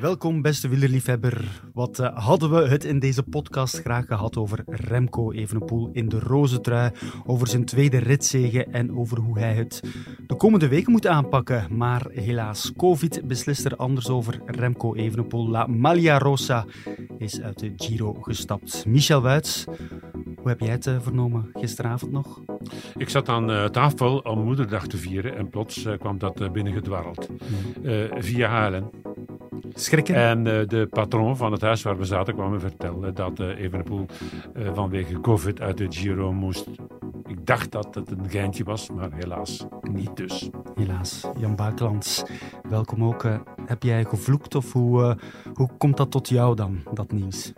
Welkom, beste wielerliefhebber. Wat eh, hadden we het in deze podcast graag gehad over Remco Evenepoel in de roze trui, over zijn tweede ritzege en over hoe hij het de komende weken moet aanpakken. Maar helaas, COVID beslist er anders over. Remco Evenepoel, La Maglia Rosa, is uit de Giro gestapt. Michel Wuits, hoe heb jij het eh, vernomen gisteravond nog? Ik zat aan uh, tafel om moederdag te vieren en plots kwam dat binnengedwarreld. via Halen. Schrikken? En de patroon van het huis waar we zaten kwam me vertellen dat Evenepoel vanwege COVID uit de Giro moest. Ik dacht dat het een geintje was, maar helaas niet dus. Helaas. Jan Buiklands, welkom ook. heb jij gevloekt of hoe, hoe komt dat tot jou dan, dat nieuws?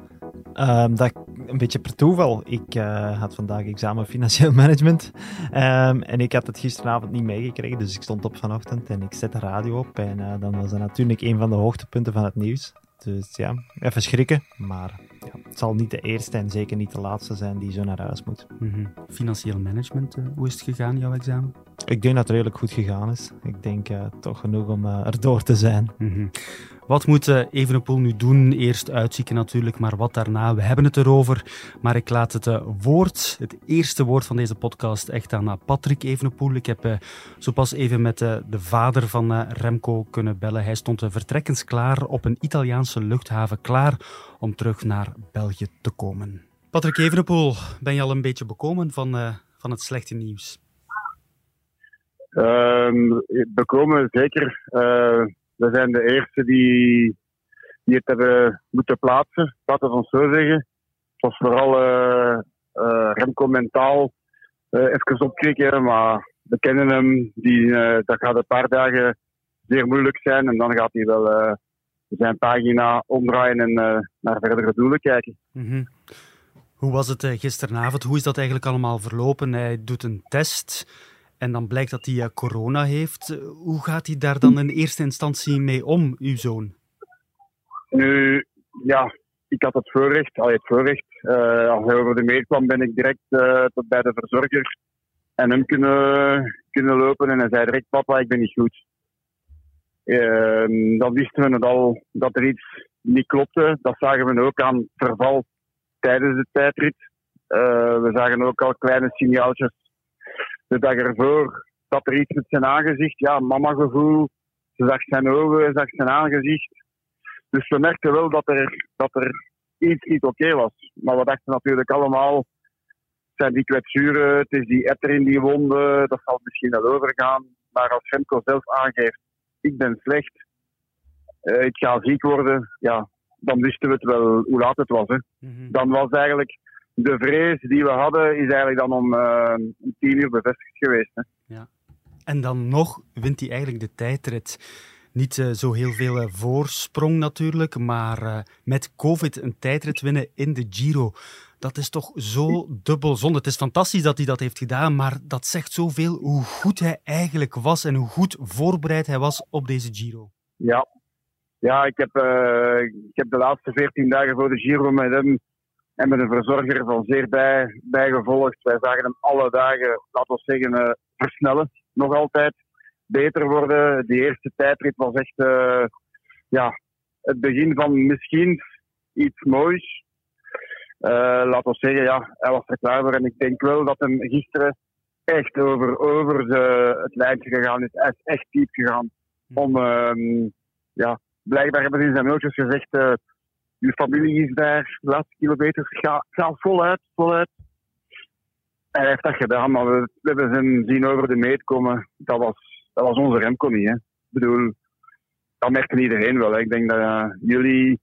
Um, dat een beetje per toeval. Ik uh, had vandaag examen financieel management um, en ik had het gisteravond niet meegekregen, dus ik stond op vanochtend en ik zet de radio op en uh, dan was dat natuurlijk een van de hoogtepunten van het nieuws. Dus ja, even schrikken, maar ja, het zal niet de eerste en zeker niet de laatste zijn die zo naar huis moet. Mm -hmm. Financieel management, uh, hoe is het gegaan, jouw examen? Ik denk dat het redelijk goed gegaan is. Ik denk toch genoeg om erdoor te zijn. Mm -hmm. Wat moet Evenepoel nu doen? Eerst uitzieken natuurlijk, maar wat daarna? We hebben het erover, maar ik laat het woord, het eerste woord van deze podcast, echt aan Patrick Evenepoel. Ik heb zo pas even met de vader van Remco kunnen bellen. Hij stond vertrekkensklaar op een Italiaanse luchthaven, klaar om terug naar België te komen. Patrick Evenepoel, ben je al een beetje bekomen van, van het slechte nieuws? Um, bekomen, zeker. We zijn de eerste die, die het hebben moeten plaatsen, laten we ons zo zeggen. Het was vooral uh, uh, Remco mentaal uh, even opkrikken, maar we kennen hem. Die, dat gaat een paar dagen zeer moeilijk zijn en dan gaat hij wel zijn pagina omdraaien en naar verdere doelen kijken. -hmm. Hoe was het gisteravond? Hoe is dat eigenlijk allemaal verlopen? Hij doet een test. En dan blijkt dat hij corona heeft. Hoe gaat hij daar dan in eerste instantie mee om, uw zoon? Nu, ja, ik had het voorrecht. Al het voorrecht. Uh, als hij over de meer kwam, ben ik direct uh, tot bij de verzorger en hem kunnen, kunnen lopen. En hij zei direct, papa, ik ben niet goed. Uh, dan wisten we het al dat er iets niet klopte. Dat zagen we ook aan verval tijdens de tijdrit. we zagen ook al kleine signaaltjes de dag ervoor dat er iets met zijn aangezicht, ja, mama-gevoel. Ze zag zijn ogen, ze zag zijn aangezicht. Dus we merkten wel dat er, dat er iets, iets oké was. Maar we dachten natuurlijk allemaal, het zijn die kwetsuren, het is die etter in die wonden, dat zal misschien wel overgaan. Maar als Remco zelf aangeeft, ik ben slecht, uh, ik ga ziek worden, ja, dan wisten we het wel hoe laat het was. Hè. Mm -hmm. Dan was eigenlijk de vrees die we hadden, is eigenlijk dan om uh, tien uur bevestigd geweest. Hè. Ja. En dan nog wint hij eigenlijk de tijdrit. Niet uh, zo heel veel uh, voorsprong natuurlijk, maar met COVID een tijdrit winnen in de Giro. Dat is toch zo dubbel zonde. Het is fantastisch dat hij dat heeft gedaan, maar dat zegt zoveel hoe goed hij eigenlijk was en hoe goed voorbereid hij was op deze Giro. Ja, ja ik, heb, ik heb de laatste veertien dagen voor de Giro met hem en met een verzorger van zeer bij, bijgevolgd. Wij zagen hem alle dagen, laten we zeggen, uh, versnellen. Nog altijd beter worden. Die eerste tijdrit was echt uh, ja, het begin van misschien iets moois. Uh, laten we zeggen, ja, hij was er klaar voor. En ik denk wel dat hem gisteren echt over, over de, het lijntje gegaan is. Hij is echt diep gegaan. Om, ja, blijkbaar hebben ze in zijn mailtjes gezegd je familie is daar, de laatste kilometers, ga, ga voluit, voluit. En hij heeft dat gedaan, maar we, we hebben hem zien over de meet komen. Dat was, dat was onze Remco niet. Hè. Ik bedoel, dat merkte iedereen wel. Hè. Ik denk dat uh, jullie,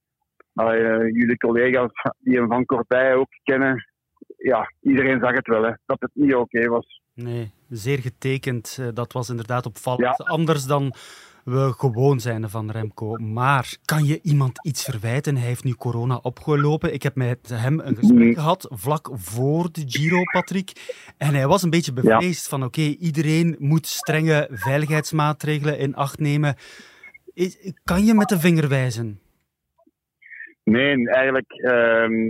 uh, jullie collega's die hem van Kortij ook kennen, ja, iedereen zag het wel, hè, dat het niet oké okay was. Nee, zeer getekend. Dat was inderdaad opvallend. Ja. Anders dan we gewoon zijn van Remco. Maar kan je iemand iets verwijten? Hij heeft nu corona opgelopen. Ik heb met hem een gesprek Nee. gehad vlak voor de Giro, Patrick. En hij was een beetje bevreesd van oké, iedereen moet strenge veiligheidsmaatregelen in acht nemen. Is- Kan je met de vinger wijzen? Nee, eigenlijk, ehm,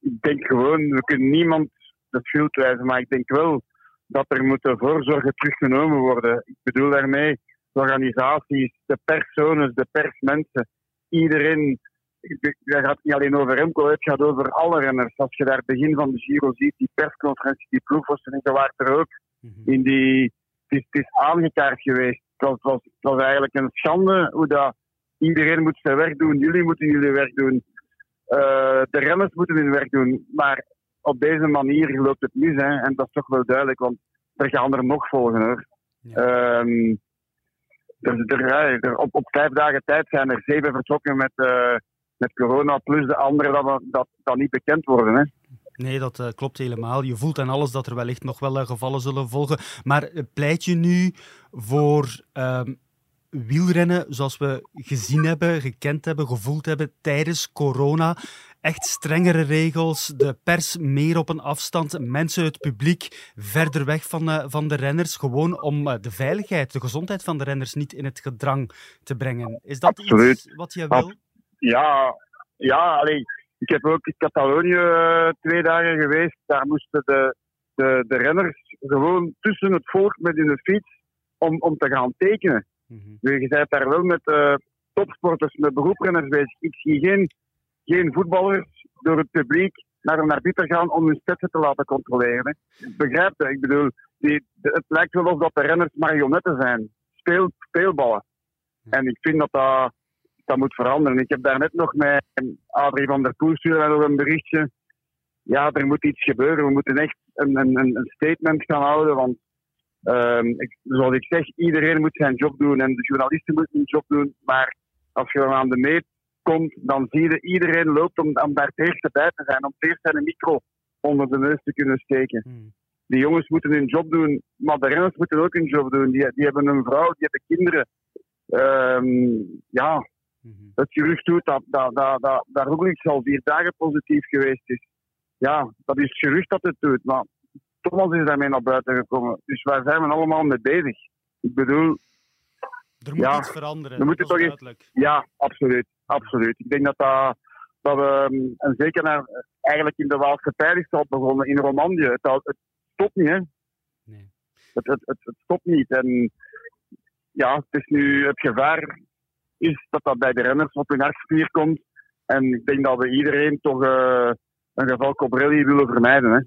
ik denk gewoon, we kunnen niemand de schuld wijzen, maar ik denk wel dat er moeten voorzorgen teruggenomen worden. Ik bedoel daarmee de organisaties, de personen, de persmensen, iedereen. Dat gaat niet alleen over Remco, het gaat over alle renners. Als je daar het begin van de Giro ziet, die persconferentie, die ploegverstellingen, waren er ook in die, het, is, het is aangekaart geweest. Het was, was, het was eigenlijk een schande hoe dat iedereen moet zijn werk doen. Jullie moeten jullie werk doen. Eh, de renners moeten hun werk doen. Maar op deze manier loopt het mis. Hè. En dat is toch wel duidelijk, want er gaan er nog volgen. Hoor. Ja. Ehm, er, op, op vijf dagen tijd zijn er zeven vertrokken met, eh, met corona, plus de andere dat, dat, dat niet bekend worden. Hè. Nee, dat eh, klopt helemaal. Je voelt aan alles dat er wellicht nog wel eh, gevallen zullen volgen. Maar pleit je nu voor ehm, wielrennen zoals we gezien hebben, gekend hebben, gevoeld hebben tijdens corona? Echt strengere regels, de pers meer op een afstand, mensen, het publiek verder weg van, eh, van de renners, gewoon om eh, de veiligheid, de gezondheid van de renners niet in het gedrang te brengen. Is dat Absoluut. iets wat je wil? Ja, ja allee, ik heb ook in Catalonië eh, twee dagen geweest. Daar moesten de, de, de renners gewoon tussen het volk met hun fiets om, om te gaan tekenen. Mhm. Dus je bent daar wel met eh, topsporters, met beroeprenners bezig. Ik zie geen, geen voetballers door het publiek naar een arbiter gaan om hun stetsen te laten controleren. Hè. Begrijp je? Ik bedoel, die, de- het lijkt wel alsof dat de renners marionetten zijn. Speel, speelballen. En ik vind dat dat, dat moet veranderen. Ik heb daarnet nog met Adrie van der Poel stuurde een berichtje. Ja, er moet iets gebeuren. We moeten echt een, een, een een statement gaan houden. Want Ehm, ik, zoals ik zeg, iedereen moet zijn job doen en de journalisten moeten hun job doen. Maar als je dan aan de meet komt, dan zie je iedereen loopt om, om daar het eerste bij te zijn. Om het eerst zijn micro onder de neus te kunnen steken. Hmm. Die jongens moeten hun job doen, maar de renners moeten ook hun job doen. Die, die hebben een vrouw, die hebben kinderen. Ehm, ja, Mhm. het gerucht doet dat, dat, dat, dat, dat Roglic al vier dagen positief geweest is. Ja, dat is gerucht dat het doet. Maar Thomas is daarmee naar buiten gekomen. Dus waar zijn we allemaal mee bezig? Ik bedoel, Er moet Ja, iets veranderen, dat toch duidelijk. ja, absoluut. absoluut. Ik denk dat dat, dat we, um, en zeker naar, eigenlijk in de Waalse al begonnen, in Romandie. Het, het stopt niet, hè. Nee. Het, het, het, het stopt niet. En ja, het is nu het gevaar is dat dat bij de renners op hun hartspier komt. En ik denk dat we iedereen toch eh, een geval Cobrelli willen vermijden. Hè.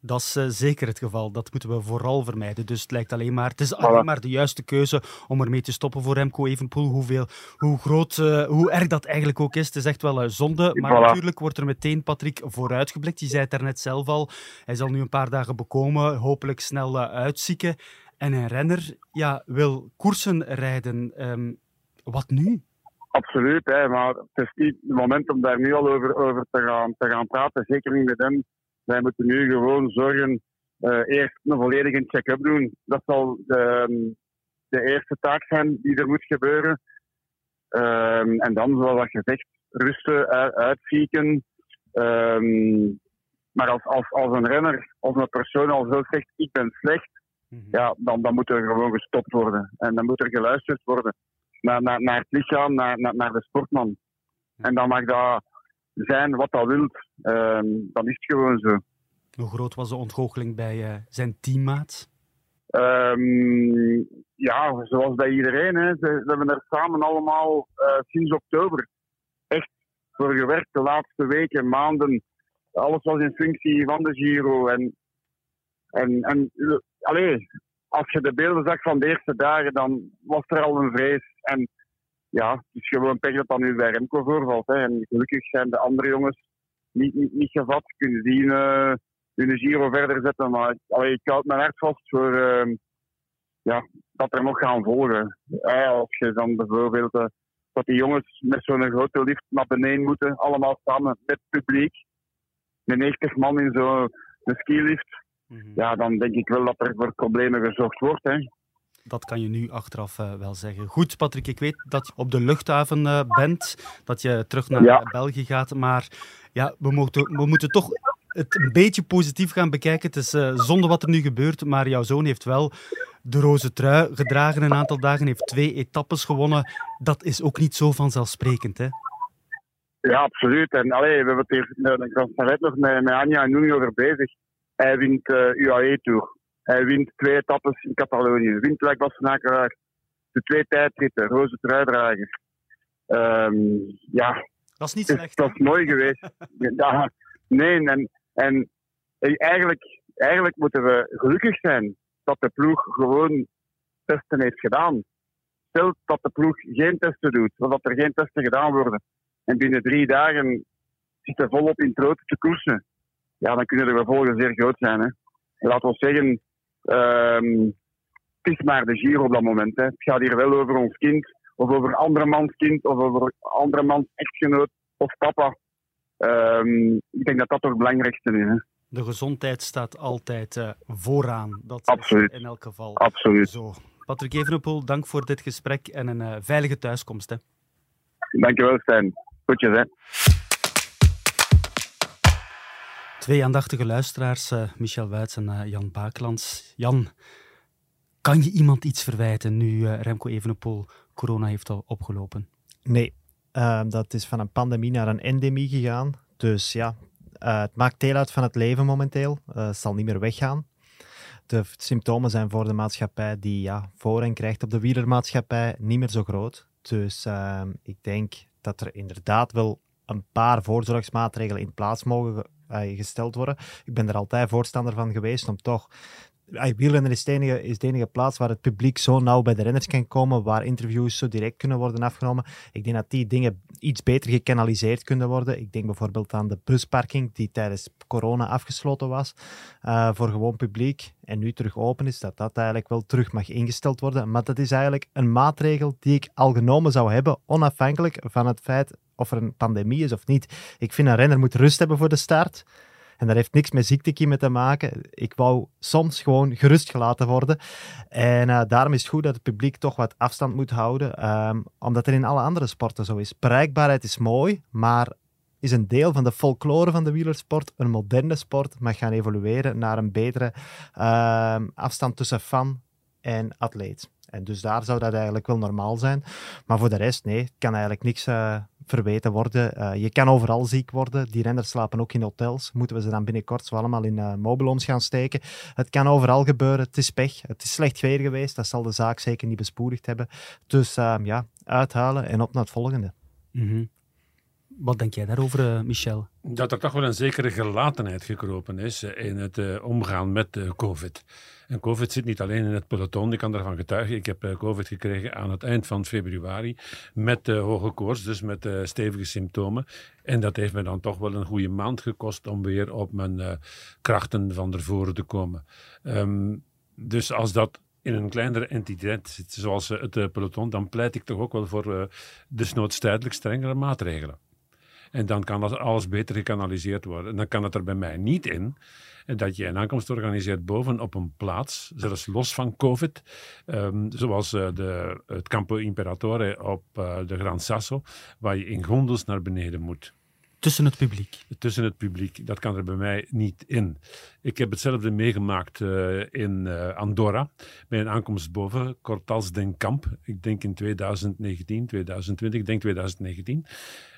Dat is eh, zeker het geval. Dat moeten we vooral vermijden. Dus het lijkt alleen maar, het is alleen maar de juiste keuze om ermee te stoppen voor Remco Evenepoel. Hoeveel, hoe groot, eh, hoe erg dat eigenlijk ook is, het is echt wel een zonde. Maar Voilà. natuurlijk wordt er meteen, Patrick, vooruitgeblikt. Je zei het daarnet zelf al. Hij zal nu een paar dagen bekomen, hopelijk snel eh, uitzieken. En een renner ja, wil koersen rijden. Ehm, wat nu? Absoluut, hè, maar het is niet het moment om daar nu al over, over te, gaan, te gaan praten. Zeker niet met hem. Wij moeten nu gewoon zorgen, eh, eerst een volledige check-up doen. Dat zal de, de eerste taak zijn die er moet gebeuren. Ehm, en dan, zoals je zegt, rusten, uit, uitzieken. Ehm, maar als, als, als een renner, als een persoon al zo zegt, ik ben slecht, Mhm. ja, dan, dan moet er gewoon gestopt worden. En dan moet er geluisterd worden naar, naar, naar het lichaam, naar, naar, naar de sportman. En dan mag dat zijn wat dat wilt. Ehm, dan is het gewoon zo. Hoe groot was de ontgoocheling bij eh, zijn teammaat? Ehm, ja, zoals bij iedereen. Hè. Ze, we hebben er samen allemaal eh, sinds oktober echt voor gewerkt. De laatste weken, maanden. Alles was in functie van de Giro. En, en, en eh, allee, als je de beelden zag van de eerste dagen, dan was er al een vrees. En ja, het is gewoon pech dat dat nu bij Remco voorvalt. Hè. En gelukkig zijn de andere jongens niet, niet, niet gevat. Kunnen die eh, hun Giro verder zetten. Maar allee, ik houd mijn hart vast voor ehm, ja, dat er nog gaan volgen. Eh, als je dan bijvoorbeeld eh, dat die jongens met zo'n grote lift naar beneden moeten, allemaal samen met het publiek. Met 90 man in zo'n skilift. Mhm. Ja, dan denk ik wel dat er voor problemen gezorgd wordt. Hè. Dat kan je nu achteraf uh, wel zeggen. Goed, Patrick, ik weet dat je op de luchthaven uh, bent, dat je terug naar Ja. België gaat, maar ja, we, moeten we moeten toch het een beetje positief gaan bekijken. Het is uh, zonde wat er nu gebeurt, maar jouw zoon heeft wel de roze trui gedragen een aantal dagen, heeft twee etappes gewonnen. Dat is ook niet zo vanzelfsprekend, hè? Ja, absoluut. En allee, we hebben het hier ik was net nog met, met Anja en Noemi over bezig. Hij wint uh, UAE-tour. Hij wint twee etappes in Catalonië. Wint Luik Bastenaken De twee tijdritten, roze truidrager. Um, ja. Dat is niet slecht. Dat is mooi geweest. ja, nee, en, en eigenlijk, eigenlijk moeten we gelukkig zijn dat de ploeg gewoon testen heeft gedaan. Stel dat de ploeg geen testen doet, of dat er geen testen gedaan worden, en binnen drie dagen zitten volop in troten te koersen, ja, dan kunnen de gevolgen zeer groot zijn. Hè. Laten we zeggen, um, het is maar de Giro op dat moment. Hè. Het gaat hier wel over ons kind, of over andermans kind, of over andermans echtgenoot of papa. Um, ik denk dat dat toch het belangrijkste is. Hè. De gezondheid staat altijd uh, vooraan. Dat Absoluut. is in elk geval Absoluut. zo. Patrick Evenepoel, dank voor dit gesprek en een uh, veilige thuiskomst. Hè. Dankjewel, Stijn. Goedjes, hè. Twee aandachtige luisteraars, uh, Michel Wuits en uh, Jan Baaklands. Jan, kan je iemand iets verwijten nu uh, Remco Evenepoel corona heeft al opgelopen? Nee, ehm, dat is van een pandemie naar een endemie gegaan. Dus ja, het maakt deel uit van het leven momenteel. het zal niet meer weggaan. De symptomen zijn voor de maatschappij die ja, voorrang krijgt op de wielermaatschappij niet meer zo groot. Dus ehm, ik denk dat er inderdaad wel een paar voorzorgsmaatregelen in plaats mogen uh, gesteld worden. Ik ben er altijd voorstander van geweest om toch. Wielrennen is de, enige, is plaats waar het publiek zo nauw bij de renners kan komen, waar interviews zo direct kunnen worden afgenomen. Ik denk dat die dingen iets beter gekanaliseerd kunnen worden. Ik denk bijvoorbeeld aan de busparking, die tijdens corona afgesloten was uh, voor gewoon publiek en nu terug open is, dat dat eigenlijk wel terug mag ingesteld worden. Maar dat is eigenlijk een maatregel die ik al genomen zou hebben, onafhankelijk van het feit of er een pandemie is of niet. Ik vind een renner moet rust hebben voor de start. En dat heeft niks met ziektekiemen te maken. Ik wou soms gewoon gerust gelaten worden. En uh, daarom is het goed dat het publiek toch wat afstand moet houden. Um, omdat er in alle andere sporten zo is. Bereikbaarheid is mooi, maar is een deel van de folklore van de wielersport. Een moderne sport mag gaan evolueren naar een betere uh, afstand tussen fan en atleet. En dus daar zou dat eigenlijk wel normaal zijn. Maar voor de rest, nee, het kan eigenlijk niks uh, verweten worden. Uh, je kan overal ziek worden. Die renners slapen ook in hotels. Moeten we ze dan binnenkort zo allemaal in uh, mobilhomes gaan steken? Het kan overal gebeuren. Het is pech. Het is slecht weer geweest. Dat zal de zaak zeker niet bespoedigd hebben. Dus ja, uithalen en op naar het volgende. Mm. Wat denk jij daarover, Michel? Dat er toch wel een zekere gelatenheid gekropen is in het uh, omgaan met COVID. En COVID zit niet alleen in het peloton, ik kan daarvan getuigen. Ik heb COVID gekregen aan het eind van februari met hoge koorts, dus met stevige symptomen. En dat heeft me dan toch wel een goede maand gekost om weer op mijn krachten van ervoor te komen. Um, dus als dat in een kleinere entiteit zit, zoals het peloton, dan pleit ik toch ook wel voor desnoods tijdelijk strengere maatregelen. En dan kan alles beter gekanaliseerd worden. En dan kan het er bij mij niet in dat je een aankomst organiseert boven op een plaats, zelfs los van COVID, um, zoals uh, de, het Campo Imperatore op uh, de Gran Sasso, waar je in gondels naar beneden moet. Tussen het publiek? Tussen het publiek. Dat kan er bij mij niet in. Ik heb hetzelfde meegemaakt uh, in uh, Andorra, bij een aankomst boven, Cortals den Kamp. Ik denk in 2019, 2020, ik denk 2019,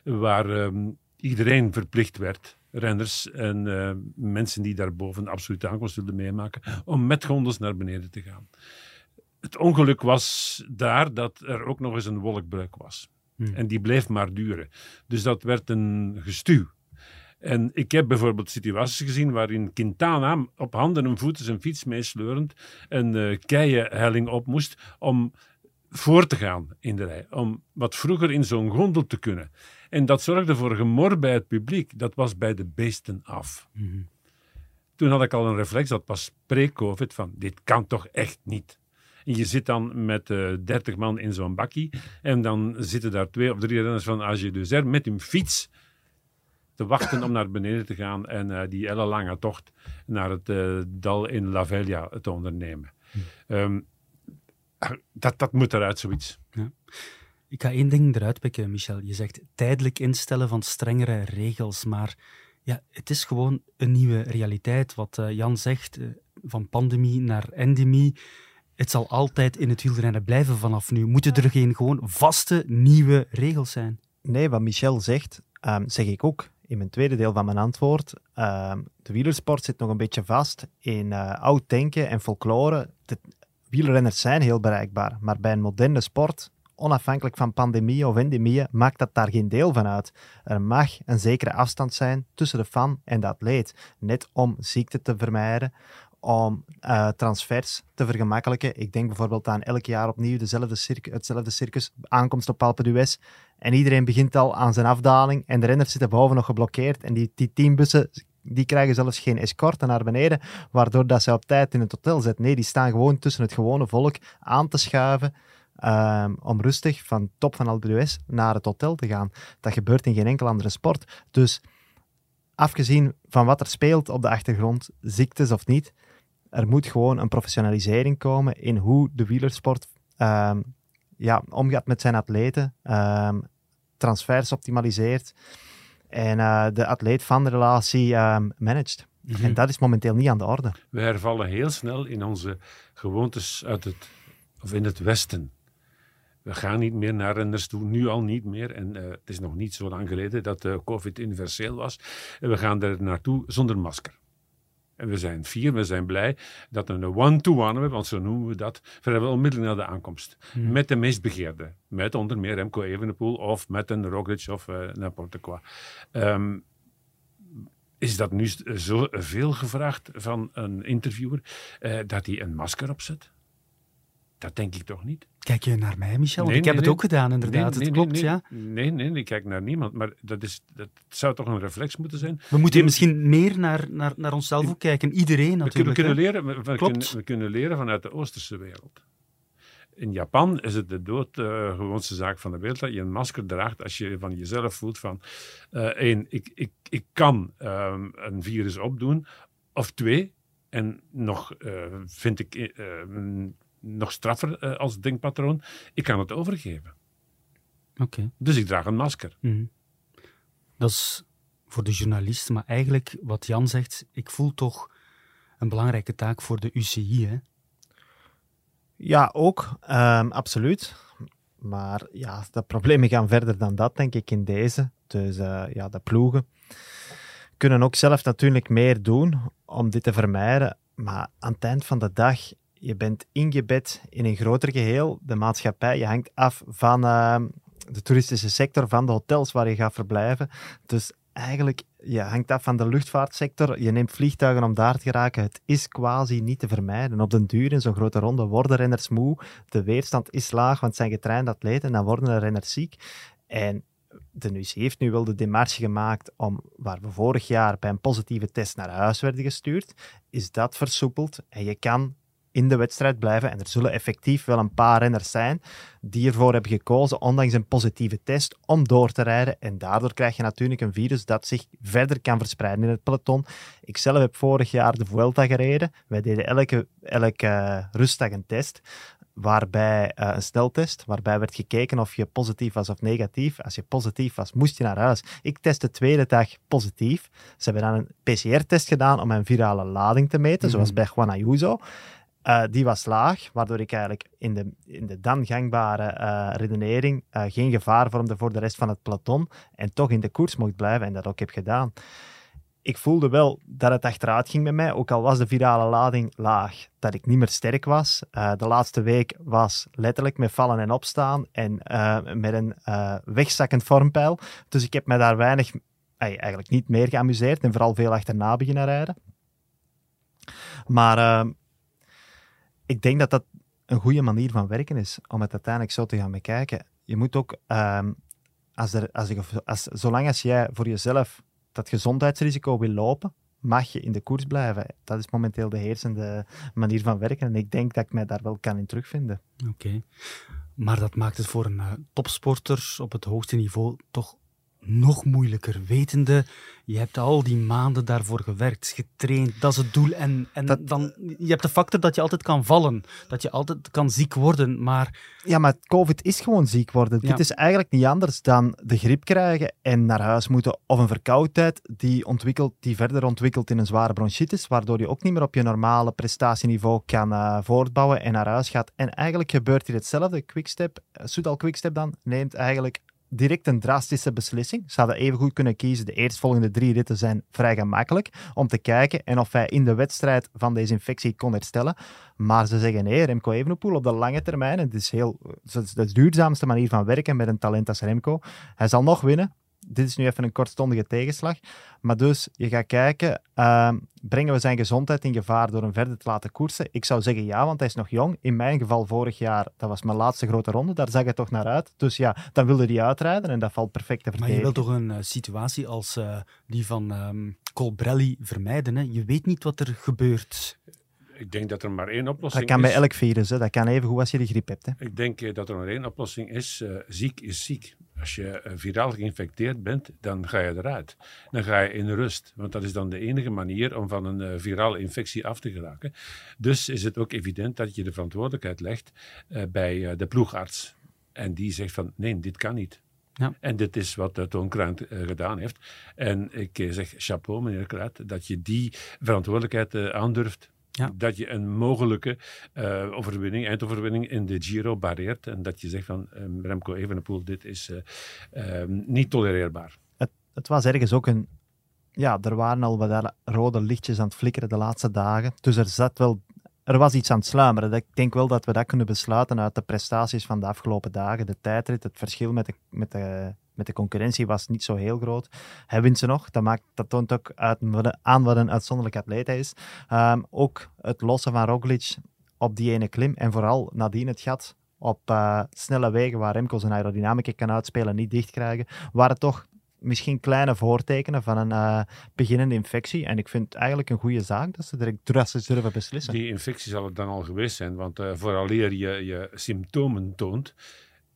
waar um, iedereen verplicht werd, renners en uh, mensen die daarboven absoluut aankomst wilden meemaken, om met gondels naar beneden te gaan. Het ongeluk was daar dat er ook nog eens een wolkbreuk was. Hmm. En die bleef maar duren. Dus dat werd een gestuw. En ik heb bijvoorbeeld situaties gezien waarin Quintana op handen en voeten zijn fiets meesleurend een uh, keienhelling op moest om voor te gaan in de rij. Om wat vroeger in zo'n gondel te kunnen. En dat zorgde voor gemor bij het publiek. Dat was bij de beesten af. Mm-hmm. Toen had ik al een reflex, dat was pre-COVID, van dit kan toch echt niet. En je zit dan met uh, 30 man in zo'n bakkie. En dan zitten daar twee of drie renners van AG Duzer met hun fiets te wachten om naar beneden te gaan en uh, die ellenlange tocht naar het uh, dal in La Velia te ondernemen. Um, dat, dat moet eruit, zoiets. Ja. Ik ga één ding eruit pikken, Michel. Je zegt tijdelijk instellen van strengere regels, maar ja, het is gewoon een nieuwe realiteit. Wat uh, Jan zegt, uh, van pandemie naar endemie. Het zal altijd in het wielrennen blijven vanaf nu. Moeten er geen gewoon vaste nieuwe regels zijn? Nee, wat Michel zegt, um, zeg ik ook in mijn tweede deel van mijn antwoord. Um, de wielersport zit nog een beetje vast in uh, oud denken en folklore. De wielrenners zijn heel bereikbaar, maar bij een moderne sport onafhankelijk van pandemie of endemieën, maakt dat daar geen deel van uit. Er mag een zekere afstand zijn tussen de fan en de atleet, net om ziekte te vermijden, om uh, transfers te vergemakkelijken. Ik denk bijvoorbeeld aan elk jaar opnieuw dezelfde circus, hetzelfde circus, aankomst op Alpe d'Huez. En iedereen begint al aan zijn afdaling en de renners zitten boven nog geblokkeerd. En die, die teambussen die krijgen zelfs geen escorte naar beneden, waardoor dat ze op tijd in het hotel zitten. Nee, die staan gewoon tussen het gewone volk aan te schuiven. Um, om rustig van top van Alpe d'Huez naar het hotel te gaan. Dat gebeurt in geen enkel andere sport. Dus afgezien van wat er speelt op de achtergrond, ziektes of niet, er moet gewoon een professionalisering komen in hoe de wielersport um, ja, omgaat met zijn atleten, um, transfers optimaliseert en uh, de atleet van de relatie managt. Mm -hmm. En dat is momenteel niet aan de orde. We hervallen heel snel in onze gewoontes uit het, of in het Westen. We gaan niet meer naar renners toe, nu al niet meer. En uh, het is nog niet zo lang geleden dat uh, COVID universeel was. En we gaan er naartoe zonder masker. En we zijn fier, we zijn blij dat we een one-to-one hebben, want zo noemen we dat, vrijwel onmiddellijk na de aankomst. Hmm. Met de meest begeerde. Met onder meer Remco Evenepoel of met een Roglic of uh, n'importe quoi. Um, is dat nu zo veel gevraagd van een interviewer dat hij een masker opzet? Dat denk ik toch niet. Kijk je naar mij, Michel? Nee, ik heb nee, het ook gedaan, inderdaad. Het klopt, nee, ja. Nee, nee, ik kijk naar niemand. Maar dat, is, dat zou toch een reflex moeten zijn? We moeten misschien meer naar, naar, naar onszelf ook kijken. Iedereen natuurlijk. We kunnen, leren, we, kunnen, we kunnen leren vanuit de Oosterse wereld. In Japan is het de doodgewoonste uh, zaak van de wereld dat je een masker draagt als je van jezelf voelt van uh, één, ik, ik, ik kan um, een virus opdoen. Of twee, en nog uh, vind ik nog straffer uh, als denkpatroon. Ik kan het overgeven. Oké. Okay. Dus ik draag een masker. Mm -hmm. Dat is voor de journalist, maar eigenlijk wat Jan zegt, ik voel toch een belangrijke taak voor de UCI. Hè? Ja, ook. Um, absoluut. Maar ja, de problemen gaan verder dan dat, denk ik, in deze. Dus uh, ja, de ploegen kunnen ook zelf natuurlijk meer doen om dit te vermijden. Maar aan het eind van de dag je bent ingebed in een groter geheel. De maatschappij, je hangt af van uh, de toeristische sector, van de hotels waar je gaat verblijven. Dus eigenlijk, je hangt af van de luchtvaartsector. Je neemt vliegtuigen om daar te geraken. Het is quasi niet te vermijden. Op den duur in zo'n grote ronde worden renners moe. De weerstand is laag, want het zijn getrainde atleten. En dan worden de renners ziek. En de UC heeft nu wel de demarche gemaakt om, waar we vorig jaar bij een positieve test naar huis werden gestuurd, is dat versoepeld. En je kan in de wedstrijd blijven. En er zullen effectief wel een paar renners zijn die ervoor hebben gekozen, ondanks een positieve test, om door te rijden. En daardoor krijg je natuurlijk een virus dat zich verder kan verspreiden in het peloton. Ik zelf heb vorig jaar de Vuelta gereden. Wij deden elke, elke uh, rustdag een test waarbij uh, een sneltest, waarbij werd gekeken of je positief was of negatief. Als je positief was, moest je naar huis. Ik testte de tweede dag positief. Ze hebben dan een PCR-test gedaan om mijn virale lading te meten, mm -hmm. zoals bij Juan Ayuso. Uh, die was laag, waardoor ik eigenlijk in de, in de dan gangbare uh, redenering uh, geen gevaar vormde voor de rest van het peloton en toch in de koers mocht blijven en dat ook heb gedaan. Ik voelde wel dat het achteruit ging met mij, ook al was de virale lading laag, dat ik niet meer sterk was. de laatste week was letterlijk met vallen en opstaan en met een wegzakkend vormpeil. Dus ik heb me daar weinig, eigenlijk niet meer geamuseerd en vooral veel achterna beginnen rijden. Maar ik denk dat dat een goede manier van werken is, om het uiteindelijk zo te gaan bekijken. Je moet ook, um, als er, als ik, als, zolang als jij voor jezelf dat gezondheidsrisico wil lopen, mag je in de koers blijven. Dat is momenteel de heersende manier van werken en ik denk dat ik mij daar wel kan in terugvinden. Oké, maar dat maakt het voor een uh, topsporter op het hoogste niveau toch nog moeilijker, wetende je hebt al die maanden daarvoor gewerkt, getraind, dat is het doel. En, en dan, je hebt de factor dat je altijd kan vallen, dat je altijd kan ziek worden, maar... Ja, maar COVID is gewoon ziek worden. Dit is eigenlijk niet anders dan de griep krijgen en naar huis moeten, of een verkoudheid die, ontwikkelt, die verder ontwikkelt in een zware bronchitis, waardoor je ook niet meer op je normale prestatieniveau kan uh, voortbouwen en naar huis gaat. En eigenlijk gebeurt hier hetzelfde. Quickstep, uh, Soudal Quickstep dan, neemt eigenlijk direct een drastische beslissing. Ze hadden even goed kunnen kiezen. De eerstvolgende drie ritten zijn vrij gemakkelijk om te kijken en of hij in de wedstrijd van deze infectie kon herstellen. Maar ze zeggen nee, Remco Evenepoel op de lange termijn. Het is, heel, het is de duurzaamste manier van werken met een talent als Remco. Hij zal nog winnen dit is nu even een kortstondige tegenslag. Maar dus, je gaat kijken, uh, brengen we zijn gezondheid in gevaar door hem verder te laten koersen? Ik zou zeggen ja, want hij is nog jong. In mijn geval vorig jaar, dat was mijn laatste grote ronde, daar zag het toch naar uit. Dus ja, dan wilde hij uitrijden en dat valt perfect te verdedigen. Maar je wilt toch een uh, situatie als uh, die van um, Colbrelli vermijden? Hè? Je weet niet wat er gebeurt ik denk dat er maar één oplossing is. Dat kan bij elk virus, hè. dat kan even goed als je de griep hebt. Hè. Ik denk uh, dat er maar één oplossing is. Uh, ziek is ziek. Als je uh, viraal geïnfecteerd bent, dan ga je eruit. Dan ga je in rust. Want dat is dan de enige manier om van een virale infectie af te geraken. Dus is het ook evident dat je de verantwoordelijkheid legt bij de ploegarts. En die zegt van, nee, dit kan niet. Ja. En dit is wat uh, Toon Kruint gedaan heeft. En ik zeg chapeau, meneer Kruid, dat je die verantwoordelijkheid aandurft. Ja. Dat je een mogelijke uh, overwinning, eindoverwinning in de Giro barreert. En dat je zegt van um, Remco Evenepoel, dit is uh, um, niet tolereerbaar. Het, het, was ergens ook een... Ja, er waren al wat rode lichtjes aan het flikkeren de laatste dagen. Dus er zat wel... Er was iets aan het sluimeren. Ik denk wel dat we dat kunnen besluiten uit de prestaties van de afgelopen dagen. De tijdrit, het verschil met de, met de met de concurrentie was niet zo heel groot. Hij wint ze nog. Dat, maakt, dat toont ook aan wat een uitzonderlijk atleet hij is. Um, ook het lossen van Roglic op die ene klim en vooral nadien het gat op uh, snelle wegen waar Remco zijn aerodynamica kan uitspelen niet dicht krijgen, waren toch misschien kleine voortekenen van een uh, beginnende infectie. En ik vind het eigenlijk een goede zaak dat ze direct drastisch durven beslissen. Die infectie zal het dan al geweest zijn, want uh, vooraleer je je symptomen toont,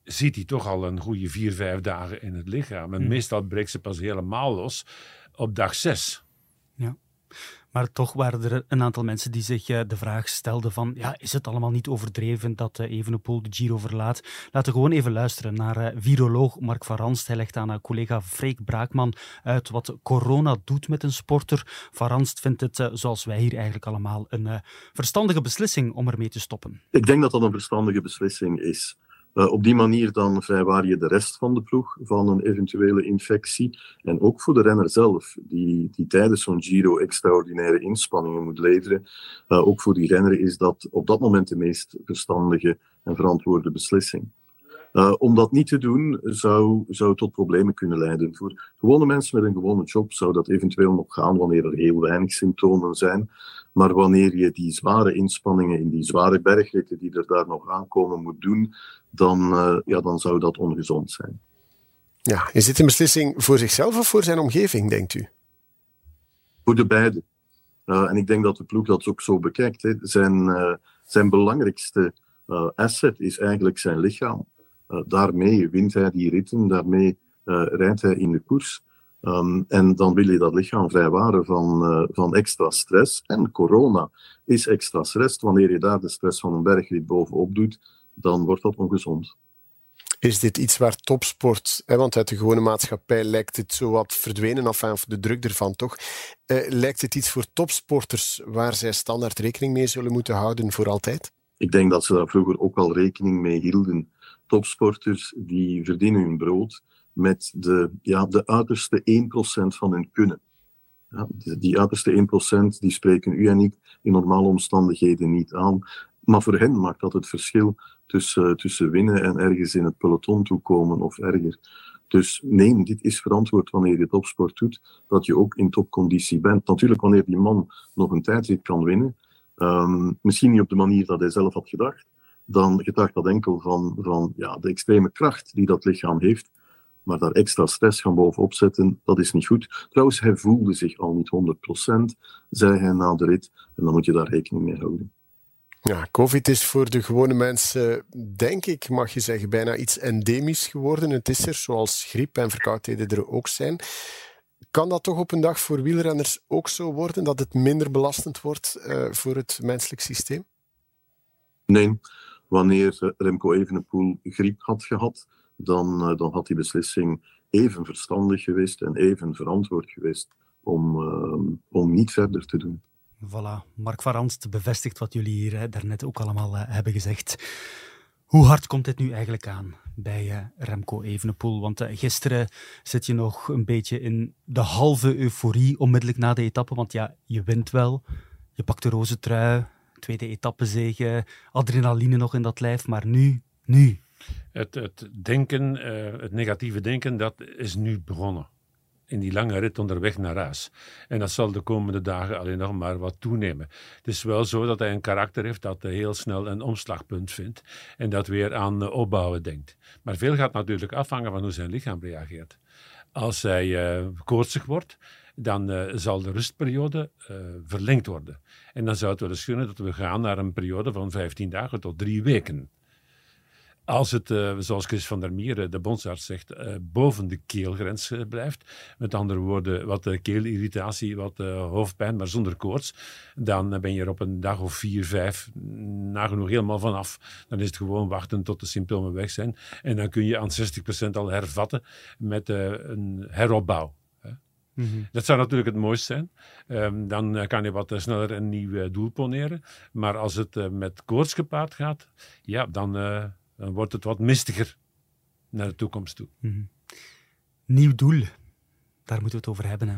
ziet hij toch al een goede vier, vijf dagen in het lichaam. En meestal breekt ze pas helemaal los op dag zes. Ja. Maar toch waren er een aantal mensen die zich uh, de vraag stelden van ja, is het allemaal niet overdreven dat uh, Evenepoel de Giro verlaat? Laten we gewoon even luisteren naar uh, viroloog Mark van Ranst. Hij legt aan collega Freek Braakman uit wat corona doet met een sporter. Van Ranst vindt het, zoals wij hier eigenlijk allemaal, een verstandige beslissing om ermee te stoppen. Ik denk dat dat een verstandige beslissing is. Uh, op die manier dan vrijwaar je de rest van de ploeg van een eventuele infectie. En ook voor de renner zelf, die, die tijdens zo'n Giro extraordinaire inspanningen moet leveren. Uh, ook voor die renner is dat op dat moment de meest verstandige en verantwoorde beslissing. Uh, om dat niet te doen zou, zou tot problemen kunnen leiden. Voor gewone mensen met een gewone job zou dat eventueel nog gaan wanneer er heel weinig symptomen zijn. Maar wanneer je die zware inspanningen in die zware bergritten die er daar nog aankomen moet doen, dan, uh, ja, dan zou dat ongezond zijn. Ja, is dit een beslissing voor zichzelf of voor zijn omgeving, denkt u? Voor de beide. Uh, en ik denk dat de ploeg dat ook zo bekijkt. Hè. Zijn, zijn belangrijkste asset is eigenlijk zijn lichaam. Eh, daarmee wint hij die ritten, daarmee eh, rijdt hij in de koers. Um, en dan wil je dat lichaam vrijwaren van, uh, van extra stress. En corona is extra stress. Wanneer je daar de stress van een bergrit bovenop doet, dan wordt dat ongezond. Is dit iets waar topsport, hè, want uit de gewone maatschappij lijkt het zo wat verdwenen, af of de druk ervan toch, eh, lijkt het iets voor topsporters waar zij standaard rekening mee zullen moeten houden voor altijd? Ik denk dat ze daar vroeger ook al rekening mee hielden topsporters die verdienen hun brood met de, ja, de uiterste 1% van hun kunnen. Ja, die uiterste 1% die spreken u en ik in normale omstandigheden niet aan. Maar voor hen maakt dat het verschil tussen, tussen winnen en ergens in het peloton toekomen of erger. Dus nee, dit is verantwoord wanneer je topsport doet, dat je ook in topconditie bent. Natuurlijk wanneer die man nog een tijdrit kan winnen. Um, misschien niet op de manier dat hij zelf had gedacht, dan getuigt dat enkel van, van ja, de extreme kracht die dat lichaam heeft. Maar daar extra stress gaan bovenop zetten, dat is niet goed. Trouwens, hij voelde zich al niet 100%, zei hij na de rit. En dan moet je daar rekening mee houden. Ja, COVID is voor de gewone mensen, denk ik, mag je zeggen, bijna iets endemisch geworden. Het is er, zoals griep en verkoudheden er ook zijn. Kan dat toch op een dag voor wielrenners ook zo worden, dat het minder belastend wordt uh, voor het menselijk systeem? Nee, wanneer Remco Evenepoel griep had gehad, dan, uh, dan had die beslissing even verstandig geweest en even verantwoord geweest om, uh, om niet verder te doen. Voilà, Mark van bevestigt wat jullie hier daarnet ook allemaal hebben gezegd. Hoe hard komt dit nu eigenlijk aan bij Remco Evenepoel? Want gisteren zit je nog een beetje in de halve euforie onmiddellijk na de etappe. Want ja, je wint wel. Je pakt de roze trui, tweede etappezege, adrenaline nog in dat lijf. Maar nu, nu. Het, het denken, uh, het negatieve denken, dat is nu begonnen in die lange rit onderweg naar huis. En dat zal de komende dagen alleen nog maar wat toenemen. Het is wel zo dat hij een karakter heeft dat heel snel een omslagpunt vindt en dat weer aan opbouwen denkt. Maar veel gaat natuurlijk afhangen van hoe zijn lichaam reageert. Als hij uh, koortsig wordt, dan uh, zal de rustperiode uh, verlengd worden. En dan zou het wel eens kunnen dat we gaan naar een periode van 15 dagen tot drie weken. Als het, uh, zoals Chris van der Mier, de bondsarts, zegt, boven de keelgrens blijft, met andere woorden, wat keelirritatie, wat hoofdpijn, maar zonder koorts, dan ben je er op een dag of vier, vijf nagenoeg helemaal vanaf. Dan is het gewoon wachten tot de symptomen weg zijn. En dan kun je aan 60% al hervatten met een heropbouw. Mm -hmm. Dat zou natuurlijk het mooiste zijn. Um, dan kan je wat sneller een nieuw doel poneren. Maar als het met koorts gepaard gaat, ja, dan dan wordt het wat mistiger naar de toekomst toe. Mm -hmm. Nieuw doel, daar moeten we het over hebben. Hè.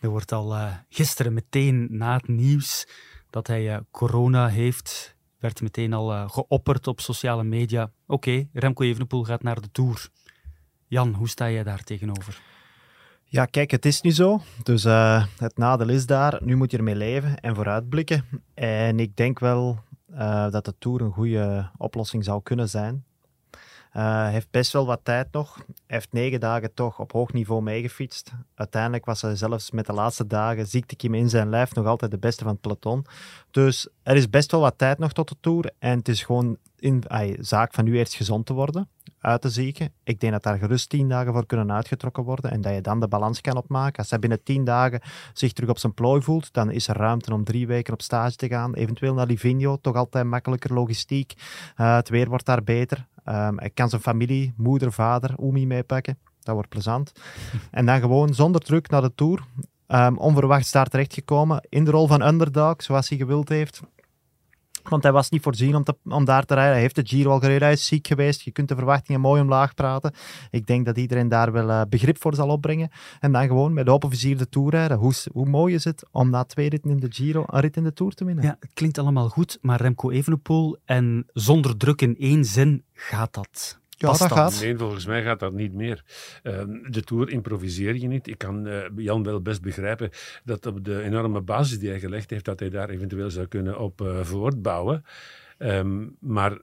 Er wordt al uh, gisteren meteen na het nieuws dat hij uh, corona heeft, werd meteen al uh, geopperd op sociale media. Oké, okay, Remco Evenepoel gaat naar de Tour. Jan, hoe sta jij daar tegenover? Ja, kijk, het is nu zo. Dus uh, het nadeel is daar. Nu moet je ermee leven en vooruitblikken. En ik denk wel uh, dat de Tour een goede oplossing zou kunnen zijn. Uh, hij heeft best wel wat tijd nog. Heeft negen dagen toch op hoog niveau meegefietst. Uiteindelijk was hij zelfs met de laatste dagen ziektekiem in zijn lijf nog altijd de beste van het peloton. Dus er is best wel wat tijd nog tot de Tour. En het is gewoon in, zaak van nu eerst gezond te worden, uit te zieken. Ik denk dat daar gerust tien dagen voor kunnen uitgetrokken worden en dat je dan de balans kan opmaken. Als hij binnen tien dagen zich terug op zijn plooi voelt, dan is er ruimte om drie weken op stage te gaan. Eventueel naar Livigno, toch altijd makkelijker logistiek. Uh, het weer wordt daar beter. Um, hij kan zijn familie, moeder, vader, Oemi meepakken. Dat wordt plezant. En dan gewoon zonder druk naar de Tour. Um, onverwachts daar terechtgekomen. In de rol van underdog, zoals hij gewild heeft. Want hij was niet voorzien om, te, om daar te rijden. Hij heeft de Giro al gereden, ziek geweest. Je kunt de verwachtingen mooi omlaag praten. Ik denk dat iedereen daar wel uh, begrip voor zal opbrengen. En dan gewoon met open vizier de Tour rijden. Hoe, hoe mooi is het om na twee ritten in de Giro een rit in de Tour te winnen? Ja, het klinkt allemaal goed, maar Remco Evenepoel en zonder druk in één zin gaat dat. Ja, dat, gaat. Nee, volgens mij gaat dat niet meer. Uh, de Tour improviseer je niet. Ik kan uh, Jan wel best begrijpen dat op de enorme basis die hij gelegd heeft, dat hij daar eventueel zou kunnen op uh, voortbouwen. Um, maar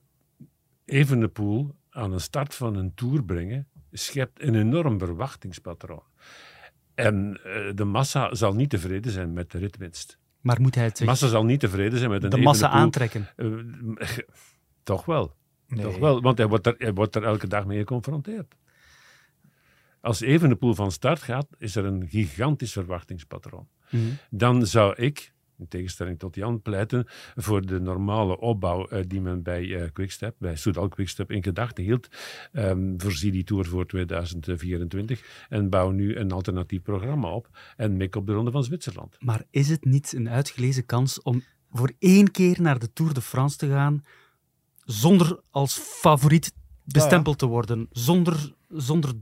Evenepoel aan een start van een Tour brengen, schept een enorm verwachtingspatroon. En de massa zal niet tevreden zijn met de ritwinst. Maar moet hij het De massa zal niet tevreden zijn met een De massa aantrekken? toch wel. Nee. Toch wel, want hij wordt, er, hij wordt er elke dag mee geconfronteerd. Als Evenepoel van start gaat, is er een gigantisch verwachtingspatroon. Mm -hmm. Dan zou ik, in tegenstelling tot Jan, pleiten voor de normale opbouw uh, die men bij uh, Quickstep, bij Soudal Quickstep in gedachten hield. Um, voorzie die Tour voor 2024 en bouw nu een alternatief programma op en mik op de Ronde van Zwitserland. Maar is het niet een uitgelezen kans om voor één keer naar de Tour de France te gaan zonder als favoriet bestempeld te worden. Zonder, zonder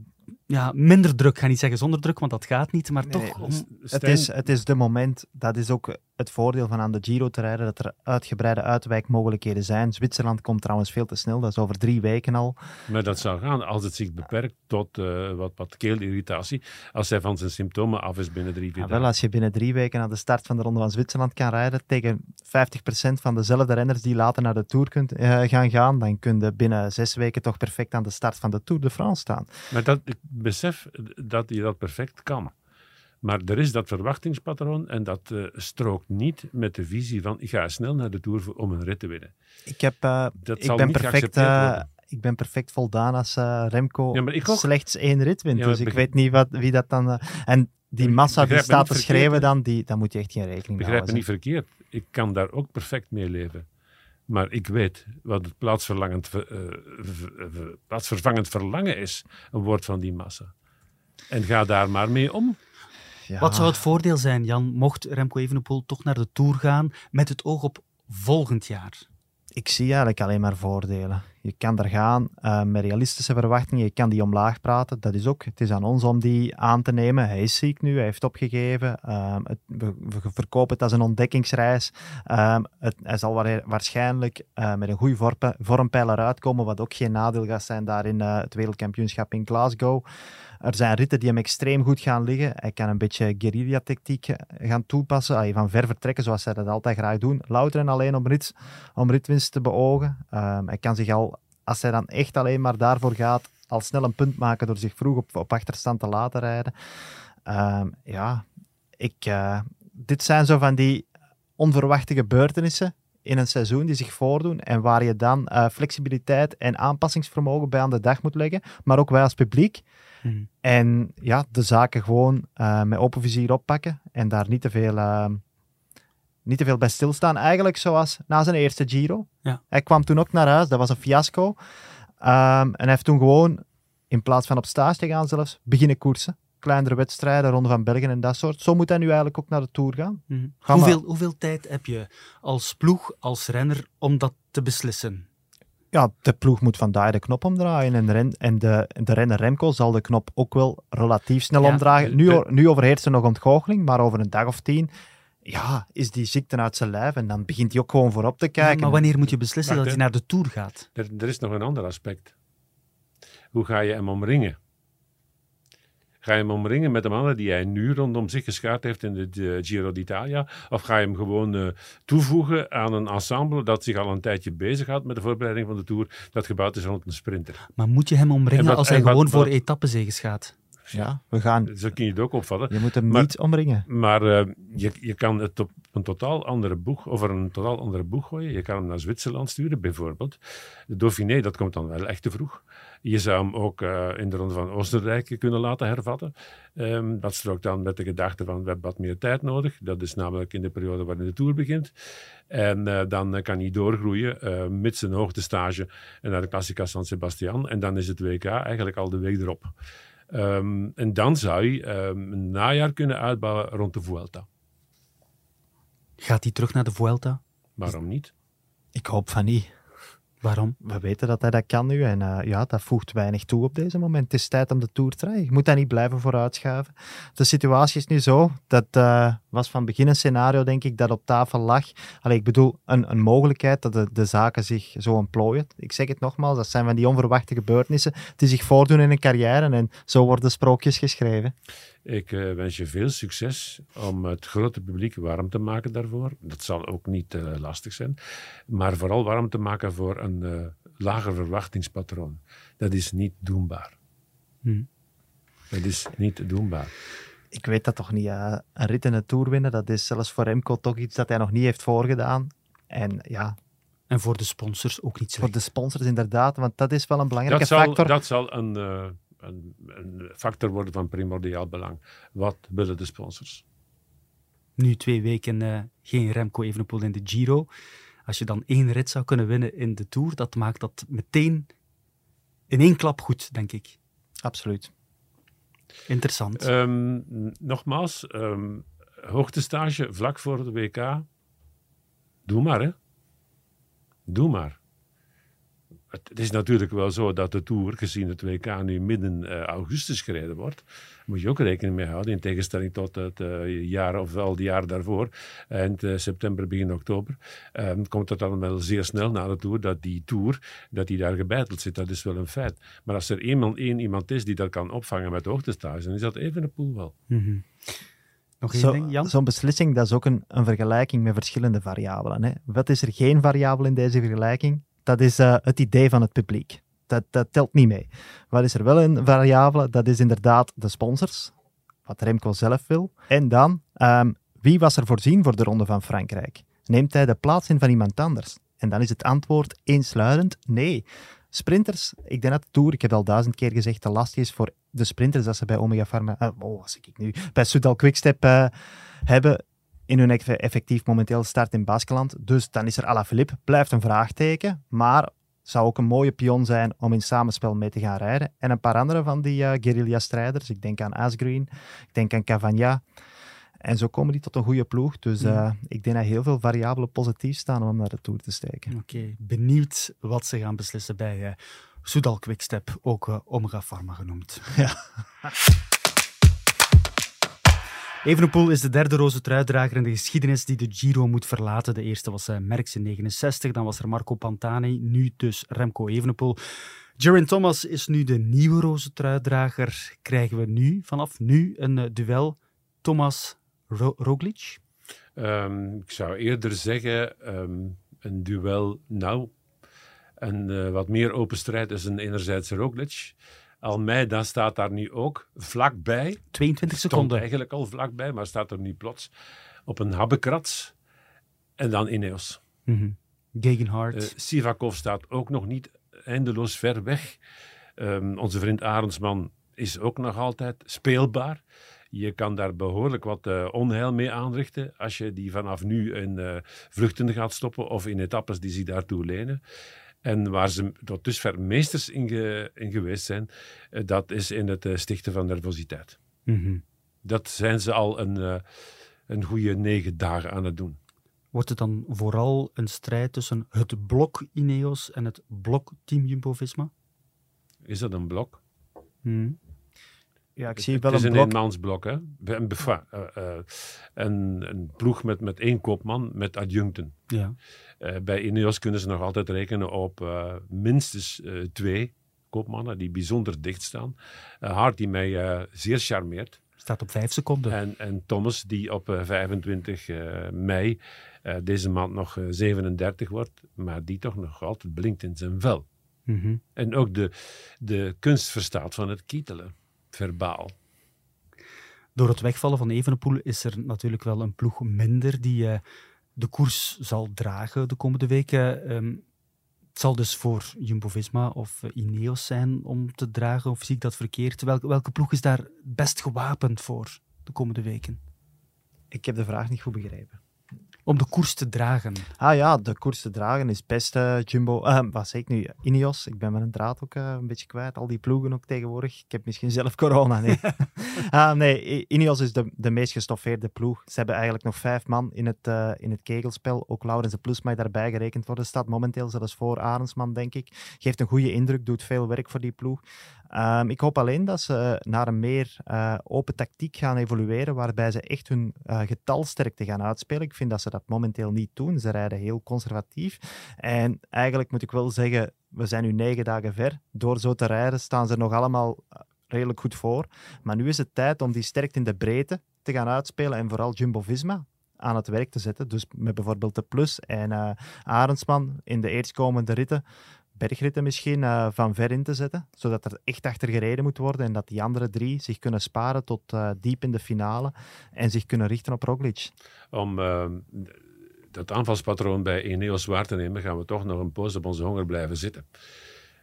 ja, minder druk. Ik ga niet zeggen zonder druk, want dat gaat niet. Maar nee, toch. Om... Het, is, het is de moment, dat is ook het voordeel van aan de Giro te rijden, dat er uitgebreide uitwijkmogelijkheden zijn. Zwitserland komt trouwens veel te snel, dat is over drie weken al. Maar dat zou gaan als het zich beperkt tot uh, wat, wat keelirritatie. Als hij van zijn symptomen af is binnen drie, vier ja, Wel, als je binnen drie weken aan de start van de Ronde van Zwitserland kan rijden tegen 50% van dezelfde renners die later naar de Tour kunt, uh, gaan gaan, dan kun je binnen zes weken toch perfect aan de start van de Tour de France staan. Maar dat, ik besef dat je dat perfect kan. Maar er is dat verwachtingspatroon en dat uh, strookt niet met de visie van ik ga snel naar de Tour om een rit te winnen. Ik, heb, uh, dat ik, ben perfect, uh, ik ben perfect voldaan als Remco ja, slechts één rit wint. Ja, dus ik weet niet wat, wie dat dan... en die massa die staat te schrijven, dan, die, dan moet je echt geen rekening mee houden. Begrijp me niet verkeerd. Ik kan daar ook perfect mee leven. Maar ik weet wat het plaatsvervangend, plaatsvervangend verlangen is, een woord van die massa. En ga daar maar mee om. Ja. Wat zou het voordeel zijn, Jan, mocht Remco Evenepoel toch naar de Tour gaan met het oog op volgend jaar? Ik zie eigenlijk alleen maar voordelen. Je kan er gaan uh, met realistische verwachtingen, je kan die omlaag praten. Dat is ook, het is aan ons om die aan te nemen. Hij is ziek nu, hij heeft opgegeven. Uh, het, we, we, verkopen het als een ontdekkingsreis. Uh, het, hij zal waarschijnlijk eh, met een goede vormpijler uitkomen, wat ook geen nadeel gaat zijn daar in eh, het wereldkampioenschap in Glasgow. Er zijn ritten die hem extreem goed gaan liggen. Hij kan een beetje guerrilla-tactiek eh, gaan toepassen. van ver vertrekken, zoals zij dat altijd graag doen. Louter en alleen om, rit, om ritwinst te beogen. Um, hij kan zich al, als hij dan echt alleen maar daarvoor gaat, al snel een punt maken door zich vroeg op, op achterstand te laten rijden. Um, ja, ik, uh, dit zijn zo van die onverwachte gebeurtenissen in een seizoen die zich voordoen en waar je dan uh, flexibiliteit en aanpassingsvermogen bij aan de dag moet leggen, maar ook wij als publiek. Mhm. En ja, de zaken gewoon uh, met open vizier oppakken en daar niet te veel, uh, niet te veel bij stilstaan. Eigenlijk zoals na zijn eerste Giro. Ja. Hij kwam toen ook naar huis, dat was een fiasco. Um, en hij heeft toen gewoon, in plaats van op stage te gaan zelfs, beginnen koersen. Kleinere wedstrijden, Ronde van België en dat soort. Zo moet hij nu eigenlijk ook naar de Tour gaan. Mm hoeveel, hoeveel tijd heb je als ploeg, als renner, om dat te beslissen? Ja, de ploeg moet vandaag de knop omdraaien. En, ren, en de, de renner Remco zal de knop ook wel relatief snel omdraaien. Nu, nu overheerst er nog ontgoocheling, maar over een dag of tien ja, is die ziekte uit zijn lijf en dan begint hij ook gewoon voorop te kijken. maar wanneer moet je beslissen dat hij naar de Tour gaat? Er, er is nog een ander aspect. Hoe ga je hem omringen? Ga je hem omringen met de mannen die hij nu rondom zich geschaard heeft in de, Giro d'Italia? Of ga je hem gewoon uh, toevoegen aan een ensemble dat zich al een tijdje bezighoudt met de voorbereiding van de Tour, dat gebouwd is rond een sprinter? Maar moet je hem omringen als hij gewoon voor etappezegens gaat? Ja, we gaan... Zo kun je het ook opvallen. Je moet hem niet omringen. Maar uh, je, je kan het op een totaal andere boeg, over een totaal andere boeg gooien. Je kan hem naar Zwitserland sturen, bijvoorbeeld. De Dauphiné, dat komt dan wel echt te vroeg. Je zou hem ook uh, in de Ronde van Oostenrijk kunnen laten hervatten. Um, dat strookt dan met de gedachte van, we hebben wat meer tijd nodig. Dat is namelijk in de periode waarin de Tour begint. En uh, dan kan hij doorgroeien, uh, mits een hoogtestage naar de Classica San Sebastian. En dan is het WK eigenlijk al de week erop. Um, en dan zou je um, een najaar kunnen uitbouwen rond de Vuelta. Gaat hij terug naar de Vuelta? Waarom niet? Ik hoop van niet. Waarom? We weten dat hij dat kan nu en uh, ja, dat voegt weinig toe op deze moment. Het is tijd om de Tour te rijden. Je moet daar niet blijven vooruitschuiven. De situatie is nu zo, dat uh, was van begin een scenario, denk ik, dat op tafel lag. Allee, ik bedoel, een, een mogelijkheid dat de, de zaken zich zo ontplooien. Ik zeg het nogmaals, dat zijn van die onverwachte gebeurtenissen die zich voordoen in een carrière en zo worden sprookjes geschreven. Ik uh, wens je veel succes om het grote publiek warm te maken daarvoor. Dat zal ook niet uh, lastig zijn. Maar vooral warm te maken voor een uh, lager verwachtingspatroon. Dat is niet doenbaar. Hm. Dat is niet doenbaar. Ik weet dat toch niet. een rit in de Tour winnen, dat is zelfs voor Remco toch iets dat hij nog niet heeft voorgedaan. En ja, en voor de sponsors ook niet slecht. Voor de sponsors inderdaad, want dat is wel een belangrijke dat factor. dat zal een, een, een factor worden van primordiaal belang. Wat willen de sponsors? Nu twee weken uh, geen Remco Evenepoel in de Giro. Als je dan één rit zou kunnen winnen in de Tour, dat maakt dat meteen in één klap goed, denk ik. Absoluut. Interessant. Um, nogmaals, um, hoogtestage vlak voor de WK. Doe maar, hè. Doe maar het, is natuurlijk wel zo dat de Tour, gezien het WK nu midden uh, augustus gereden wordt, moet je ook rekening mee houden, in tegenstelling tot het uh, jaar of al die jaar daarvoor, eind uh, september, begin oktober, ehm, komt het dan wel zeer snel na de Tour dat die Tour, dat die daar gebeiteld zit. Dat is wel een feit. Maar als er eenmaal één iemand is die dat kan opvangen met hoogtestage, dan is dat even een poel wel. Mm Nog één ding, Jan? Zo'n beslissing, dat is ook een, een vergelijking met verschillende variabelen. Hè. Wat is er geen variabel in deze vergelijking? Dat is uh, het idee van het publiek. Dat, dat telt niet mee. Wat is er wel een variabele? Dat is inderdaad de sponsors. wat Remco zelf wil. En dan, ehm, wie was er voorzien voor de Ronde van Frankrijk? Neemt hij de plaats in van iemand anders? En dan is het antwoord eensluidend nee. Sprinters, ik denk dat de Tour, ik heb al duizend keer gezegd, te lastig is voor de sprinters dat ze bij Omega Pharma, uh, oh, wat ik nu, bij Soudal Quickstep uh, hebben in hun effectief momenteel start in Baskeland. Dus dan is er Alaphilippe, blijft een vraagteken, maar zou ook een mooie pion zijn om in samenspel mee te gaan rijden. En een paar andere van die uh, guerrilla-strijders, ik denk aan Asgreen, ik denk aan Cavagna. En zo komen die tot een goede ploeg. Dus uh, ik denk dat heel veel variabelen positief staan om naar de Tour te steken. Oké, benieuwd wat ze gaan beslissen bij uh, Soudal Quickstep, ook uh, Omega Pharma genoemd. Ja. Evenepoel is de derde roze truidrager in de geschiedenis die de Giro moet verlaten. De eerste was Merckx in 69, dan was er Marco Pantani, nu dus Remco Evenepoel. Geraint Thomas is nu de nieuwe roze truidrager. Krijgen we nu, vanaf nu, een duel Thomas Ro Roglic? Um, ik zou eerder zeggen um, een duel nou. Een uh, wat meer open strijd is een enerzijds Roglic. Almeida staat daar nu ook vlakbij. 22 seconden. eigenlijk al vlakbij, maar staat er nu plots op een habbekrats. En dan Ineos. Mm -hmm. Gegenhard. Uh, Sivakov staat ook nog niet eindeloos ver weg. Um, onze vriend Arendsman is ook nog altijd speelbaar. Je kan daar behoorlijk wat uh, onheil mee aanrichten als je die vanaf nu in uh, vluchten gaat stoppen of in etappes die zich daartoe lenen. En waar ze tot dusver meesters in, ge, in geweest zijn, uh, dat is in het stichten van nervositeit. Mm -hmm. Dat zijn ze al een, een goede negen dagen aan het doen. Wordt het dan vooral een strijd tussen het blok Ineos en het blok Team Jumbo-Visma? Is dat een blok? Mm. Ja, ik zie het wel is een een blok. eenmansblok, hè? Een, uh, uh, een, een ploeg met, met één koopman met adjuncten. Ja. Uh, bij Ineos kunnen ze nog altijd rekenen op minstens twee koopmannen die bijzonder dicht staan. Hart die mij zeer charmeert. Staat op vijf seconden. En, en Thomas die op 25 mei deze maand nog 37 wordt, maar die toch nog altijd blinkt in zijn vel. Mm -hmm. En ook de, de kunst verstaat van het kietelen verbaal. Door het wegvallen van Evenepoel is er natuurlijk wel een ploeg minder die uh, de koers zal dragen de komende weken. Um, het zal dus voor Jumbo-Visma of uh, Ineos zijn om te dragen, of zie ik dat verkeerd? Welke, welke ploeg is daar best gewapend voor de komende weken? Ik heb de vraag niet goed begrepen. Om de koers te dragen. Ah ja, de koers te dragen is best uh, Jumbo. Uh, wat zeg ik nu? Ineos. Ik ben mijn draad ook uh, een beetje kwijt. Al die ploegen ook tegenwoordig. Ik heb misschien zelf corona. Nee, ah, nee Ineos is de, de meest gestoffeerde ploeg. Ze hebben eigenlijk nog vijf man in het, in het kegelspel. Ook Laurens de Plus mag daarbij gerekend worden. Staat momenteel zelfs voor Arendsman, denk ik. Geeft een goede indruk, doet veel werk voor die ploeg. Um, ik hoop alleen dat ze naar een meer uh, open tactiek gaan evolueren, waarbij ze echt hun uh, getalsterkte gaan uitspelen. Ik vind dat ze dat momenteel niet doen. Ze rijden heel conservatief. En eigenlijk moet ik wel zeggen, we zijn nu negen dagen ver. Door zo te rijden staan ze nog allemaal redelijk goed voor. Maar nu is het tijd om die sterkte in de breedte te gaan uitspelen en vooral Jumbo-Visma aan het werk te zetten. Dus met bijvoorbeeld de Plus en uh, Arendsman in de eerstkomende ritten bergritten misschien uh, van ver in te zetten, zodat er echt achter gereden moet worden en dat die andere drie zich kunnen sparen tot uh, diep in de finale en zich kunnen richten op Roglic. Om uh, dat aanvalspatroon bij Ineos waar te nemen, gaan we toch nog een poos op onze honger blijven zitten.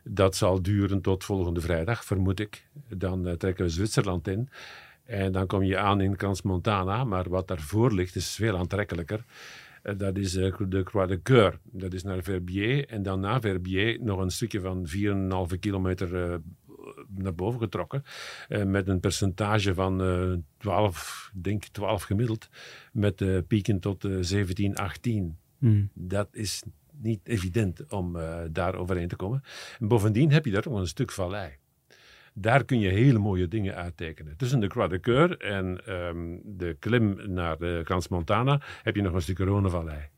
Dat zal duren tot volgende vrijdag, vermoed ik. Dan uh, trekken we Zwitserland in. En dan kom je aan in Crans-Montana, maar wat daarvoor ligt is veel aantrekkelijker. Uh, dat is uh, de Croix de Coeur. Dat is naar Verbier. En dan na Verbier nog een stukje van 4,5 kilometer uh, naar boven getrokken. met een percentage van 12, denk 12 gemiddeld. Met pieken tot 17, 18. Mm. Dat is niet evident om daar overheen te komen. En bovendien heb je daar nog een stuk vallei daar kun je hele mooie dingen uittekenen. Tussen de Croix de Coeur en um, de klim naar de Crans-Montana heb je nog een stuk Rhônevallei.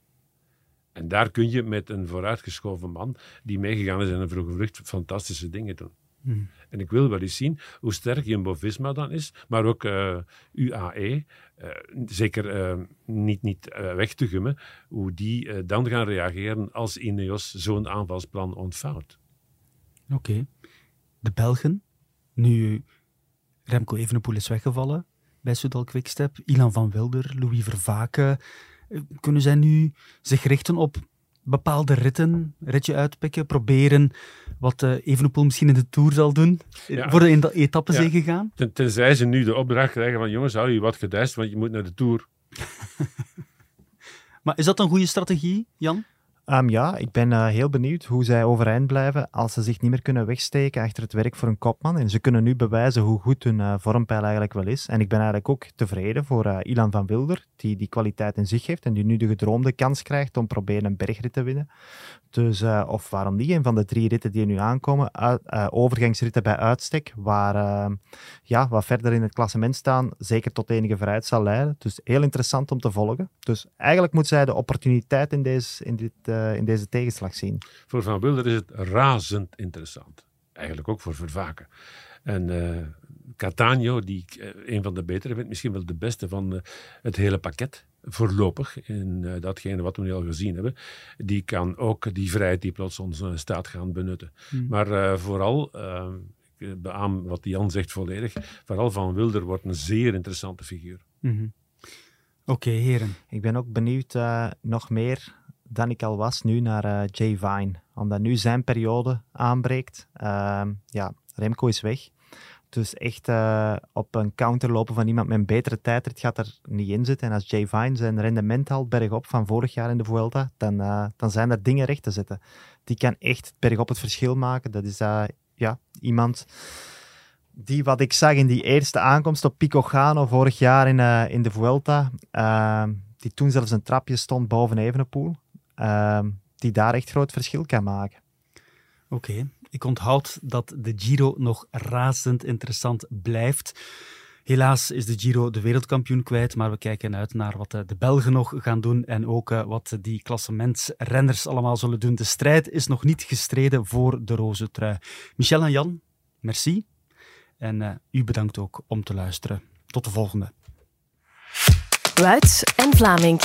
En daar kun je met een vooruitgeschoven man die meegegaan is in een vroege vlucht fantastische dingen doen. Mm. En ik wil wel eens zien hoe sterk Jumbo-Visma dan is, maar ook uh, UAE, uh, zeker uh, niet, niet weg te gummen, hoe die dan gaan reageren als Ineos zo'n aanvalsplan ontvouwt. Oké. Okay. De Belgen, nu Remco Evenepoel is weggevallen, bij Soudal Quickstep. Ilan van Wilder, Louis Vervaken. Eh, kunnen zij nu zich richten op bepaalde ritten, ritje uitpikken, proberen wat uh, Evenepoel misschien in de Tour zal doen? Ja. Worden in de etappe ja. gegaan? Ten, tenzij ze nu de opdracht krijgen van jongens, hou je wat gedijst, want je moet naar de Tour. maar is dat een goede strategie, Jan? Ja, ik ben uh, heel benieuwd hoe zij overeind blijven als ze zich niet meer kunnen wegsteken achter het werk voor een kopman. En ze kunnen nu bewijzen hoe goed hun uh, vormpeil eigenlijk wel is. En ik ben eigenlijk ook tevreden voor uh, Ilan van Wilder, die die kwaliteit in zich heeft en die nu de gedroomde kans krijgt om proberen een bergrit te winnen. Dus, of waarom niet, een van de drie ritten die nu aankomen, overgangsritten bij uitstek, waar ja, wat verder in het klassement staan, zeker tot enige vooruit zal leiden. Dus heel interessant om te volgen. Dus eigenlijk moet zij de opportuniteit in, deze, in dit uh, in deze tegenslag zien? Voor Van Wilder is het razend interessant. Eigenlijk ook voor Vervaken. En uh, Catania, die ik uh, een van de betere vind, misschien wel de beste van het hele pakket, voorlopig, in datgene wat we nu al gezien hebben, die kan ook die vrijheid die plots ons staat gaan benutten. Hmm. Maar vooral, ik beaam wat Jan zegt volledig, vooral Van Wilder wordt een zeer interessante figuur. Mm Oké, heren. Ik ben ook benieuwd nog meer dan ik al was nu naar uh, Jay Vine. Omdat nu zijn periode aanbreekt. Uh, ja, Remco is weg. Dus echt uh, op een counter lopen van iemand met een betere tijd, het gaat er niet in zitten. En als Jay Vine zijn rendement haalt bergop van vorig jaar in de Vuelta, dan, uh, dan zijn er dingen recht te zetten. Die kan echt bergop het verschil maken. Dat is ja, iemand die wat ik zag in die eerste aankomst op Pico Gano vorig jaar in, in de Vuelta, die toen zelfs een trapje stond boven Evenepoel. Ehm, die daar echt groot verschil kan maken. Oké, ik onthoud dat de Giro nog razend interessant blijft. Helaas is de Giro de wereldkampioen kwijt, maar we kijken uit naar wat de Belgen nog gaan doen en ook eh, wat die klassementsrenners allemaal zullen doen. De strijd is nog niet gestreden voor de roze trui. Michel en Jan, merci. En uh, u bedankt ook om te luisteren. Tot de volgende. Wuits en Vlaming.